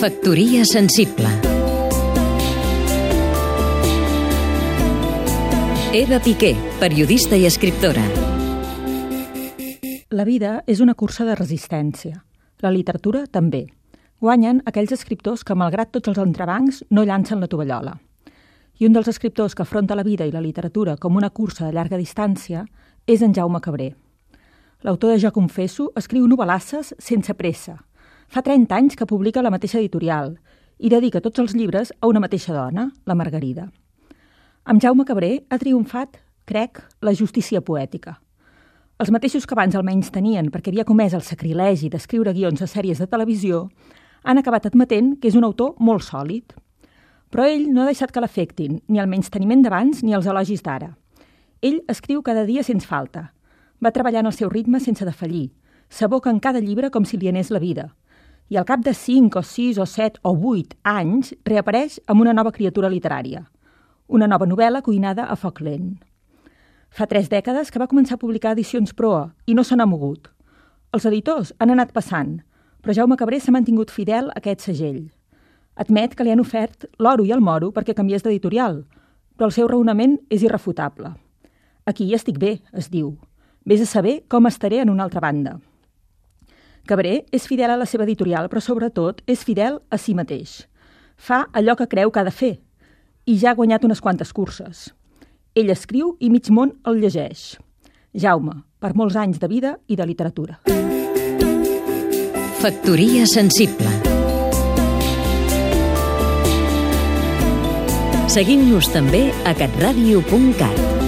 Factoria sensible Eva Piqué, periodista i escriptora La vida és una cursa de resistència. La literatura també. Guanyen aquells escriptors que, malgrat tots els entrebancs, no llancen la tovallola. I un dels escriptors que afronta la vida i la literatura com una cursa de llarga distància és en Jaume Cabré. L'autor de Jo confesso escriu novel·lasses sense pressa. Fa 30 anys que publica la mateixa editorial i dedica tots els llibres a una mateixa dona, la Margarida. Amb Jaume Cabré ha triomfat, crec, la justícia poètica. Els mateixos que abans almenys tenien perquè havia comès el sacrilegi d'escriure guions a sèries de televisió han acabat admetent que és un autor molt sòlid. Però ell no ha deixat que l'afectin ni el menysteniment d'abans ni els elogis d'ara. Ell escriu cada dia sense falta – va treballant al seu ritme sense defallir. S'aboca en cada llibre com si li anés la vida. I al cap de 5 o 6 o 7 o 8 anys reapareix amb una nova criatura literària. Una nova novel·la cuinada a foc lent. Fa tres dècades que va començar a publicar edicions proa i no se n'ha mogut. Els editors han anat passant, però Jaume Cabré s'ha mantingut fidel a aquest segell. Admet que li han ofert l'oro i el moro perquè canviés d'editorial, però el seu raonament és irrefutable. Aquí hi estic bé, es diu. Vés a saber com estaré en una altra banda. Cabré és fidel a la seva editorial, però sobretot és fidel a si mateix. Fa allò que creu que ha de fer i ja ha guanyat unes quantes curses. Ell escriu i mig món el llegeix. Jaume, per molts anys de vida i de literatura. Factoria sensible Seguim-nos també a catradio.cat